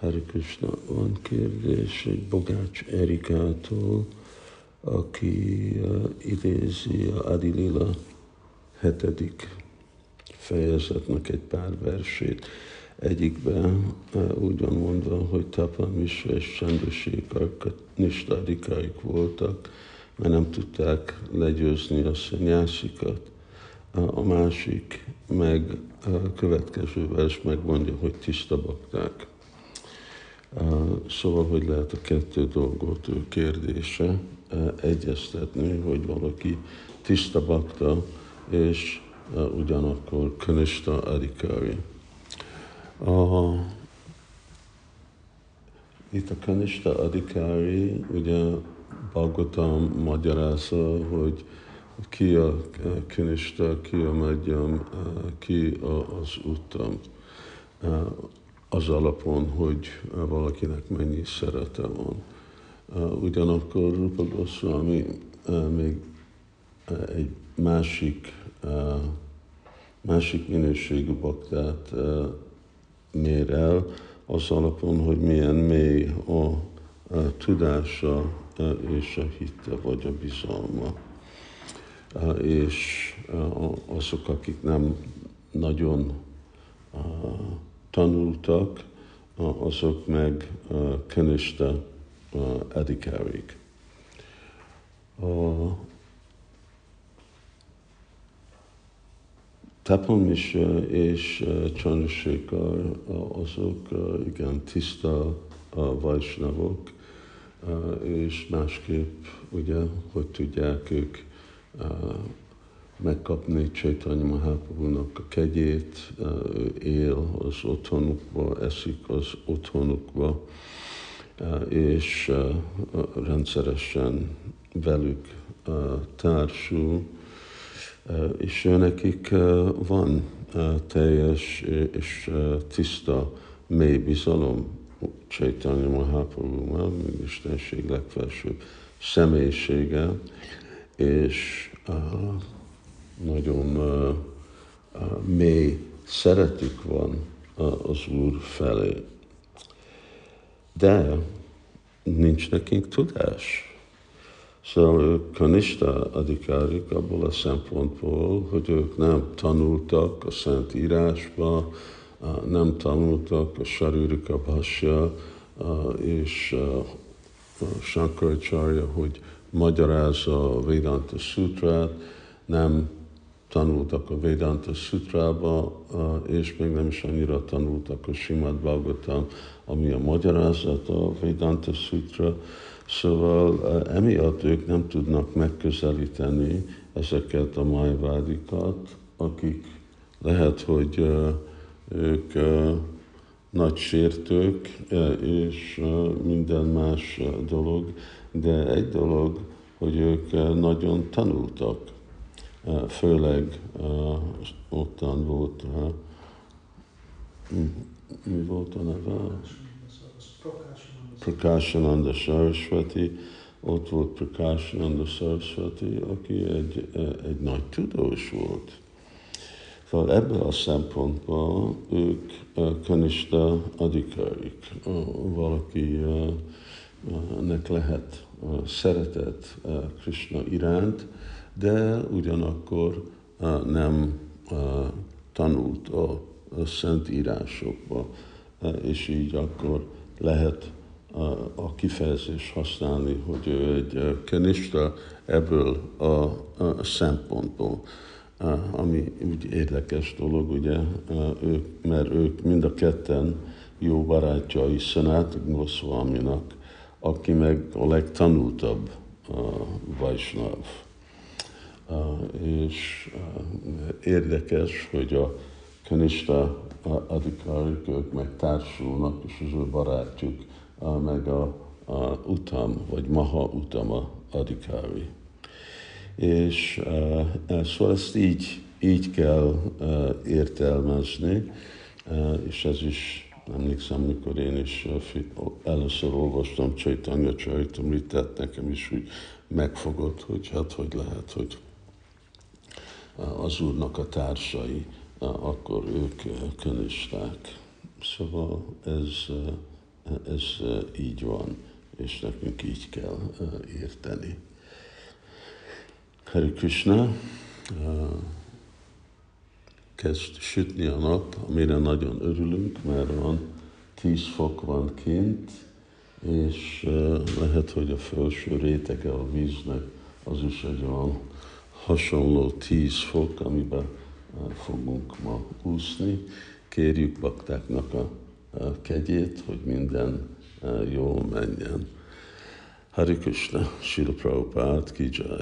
Hari Krishna, van kérdés egy Bogács Erikától, aki uh, idézi a Adilila hetedik fejezetnek egy pár versét. Egyikben uh, úgy van mondva, hogy Tapamis és Csandosékar nistadikaik voltak, mert nem tudták legyőzni a szanyászikat. A másik meg a következő vers megmondja, hogy tiszta bakták. Szóval, hogy lehet a kettő dolgot ő kérdése egyeztetni, hogy valaki tiszta bakta, és ugyanakkor kanista adikari. A, itt a kanista adikári, ugye Bhagavatam magyarázza, hogy ki a kinista, ki a magyam, ki az utam. Az alapon, hogy valakinek mennyi szerete van. Ugyanakkor Rupa Goswami még egy másik, másik minőségű baktát mér el, az alapon, hogy milyen mély a, a tudása és a hitte vagy a bizalma. És azok, akik nem nagyon tanultak, azok meg kenista edikárik. Tapon is és Chandrasekhar azok igen tiszta vajsnavok, és másképp ugye, hogy tudják ők megkapni Csaitanya Mahaprabhu-nak a kegyét, ő él az otthonukba, eszik az otthonukba, és rendszeresen velük társul, és nekik van teljes és tiszta mély bizalom Csaitanya mint Istenség legfelsőbb személyisége, és nagyon mély szeretük van az Úr felé. De nincs nekünk tudás. Szóval ők kanista adikárik abból a szempontból, hogy ők nem tanultak a Szent Írásba, nem tanultak a Sarurika Bhasya és Shankaracharya, hogy magyarázza a Vedanta Sutrát, nem tanultak a Vedanta Sutrába, és még nem is annyira tanultak a Simad Bhagavatam, ami a magyarázat a Vedanta Sutra. Szóval emiatt ők nem tudnak megközelíteni ezeket a majvádikat, akik lehet, hogy ők nagy sértők és minden más dolog, de egy dolog, hogy ők nagyon tanultak, főleg ottan volt, mi volt a neve? Prakashananda Saraswati, ott volt Prakashananda Saraswati, aki egy, egy nagy tudós volt. Szóval ebből a szempontból ők kanista adikárik, valakinek lehet szeretet Krishna iránt, de ugyanakkor nem tanult a szent írásokba, és így akkor lehet a kifejezés használni, hogy ő egy kenista ebből a szempontból ami úgy érdekes dolog, ugye, ők, mert ők mind a ketten jó barátjai Szenát Goszvalminak, aki meg a legtanultabb Vajsnav. És érdekes, hogy a kanista adikárik, ők meg társulnak, és az ő barátjuk meg a, a utam, vagy maha utama adikári és uh, szóval ezt így, így kell értelmezni, és ez is emlékszem, mikor én is először olvastam Csaitanya Csaitamritát, nekem is úgy megfogott, hogy hát hogy lehet, hogy az Úrnak a társai, akkor ők könisták. Szóval ez ez így van, és nekünk így kell érteni. Hari Krishna, kezd sütni a nap, amire nagyon örülünk, mert van 10 fok van kint, és lehet, hogy a felső rétege a víznek az is egy olyan hasonló 10 fok, amiben fogunk ma úszni. Kérjük baktáknak a kegyét, hogy minden jól menjen. Hari Krishna, Srila Prabhupada ki jai.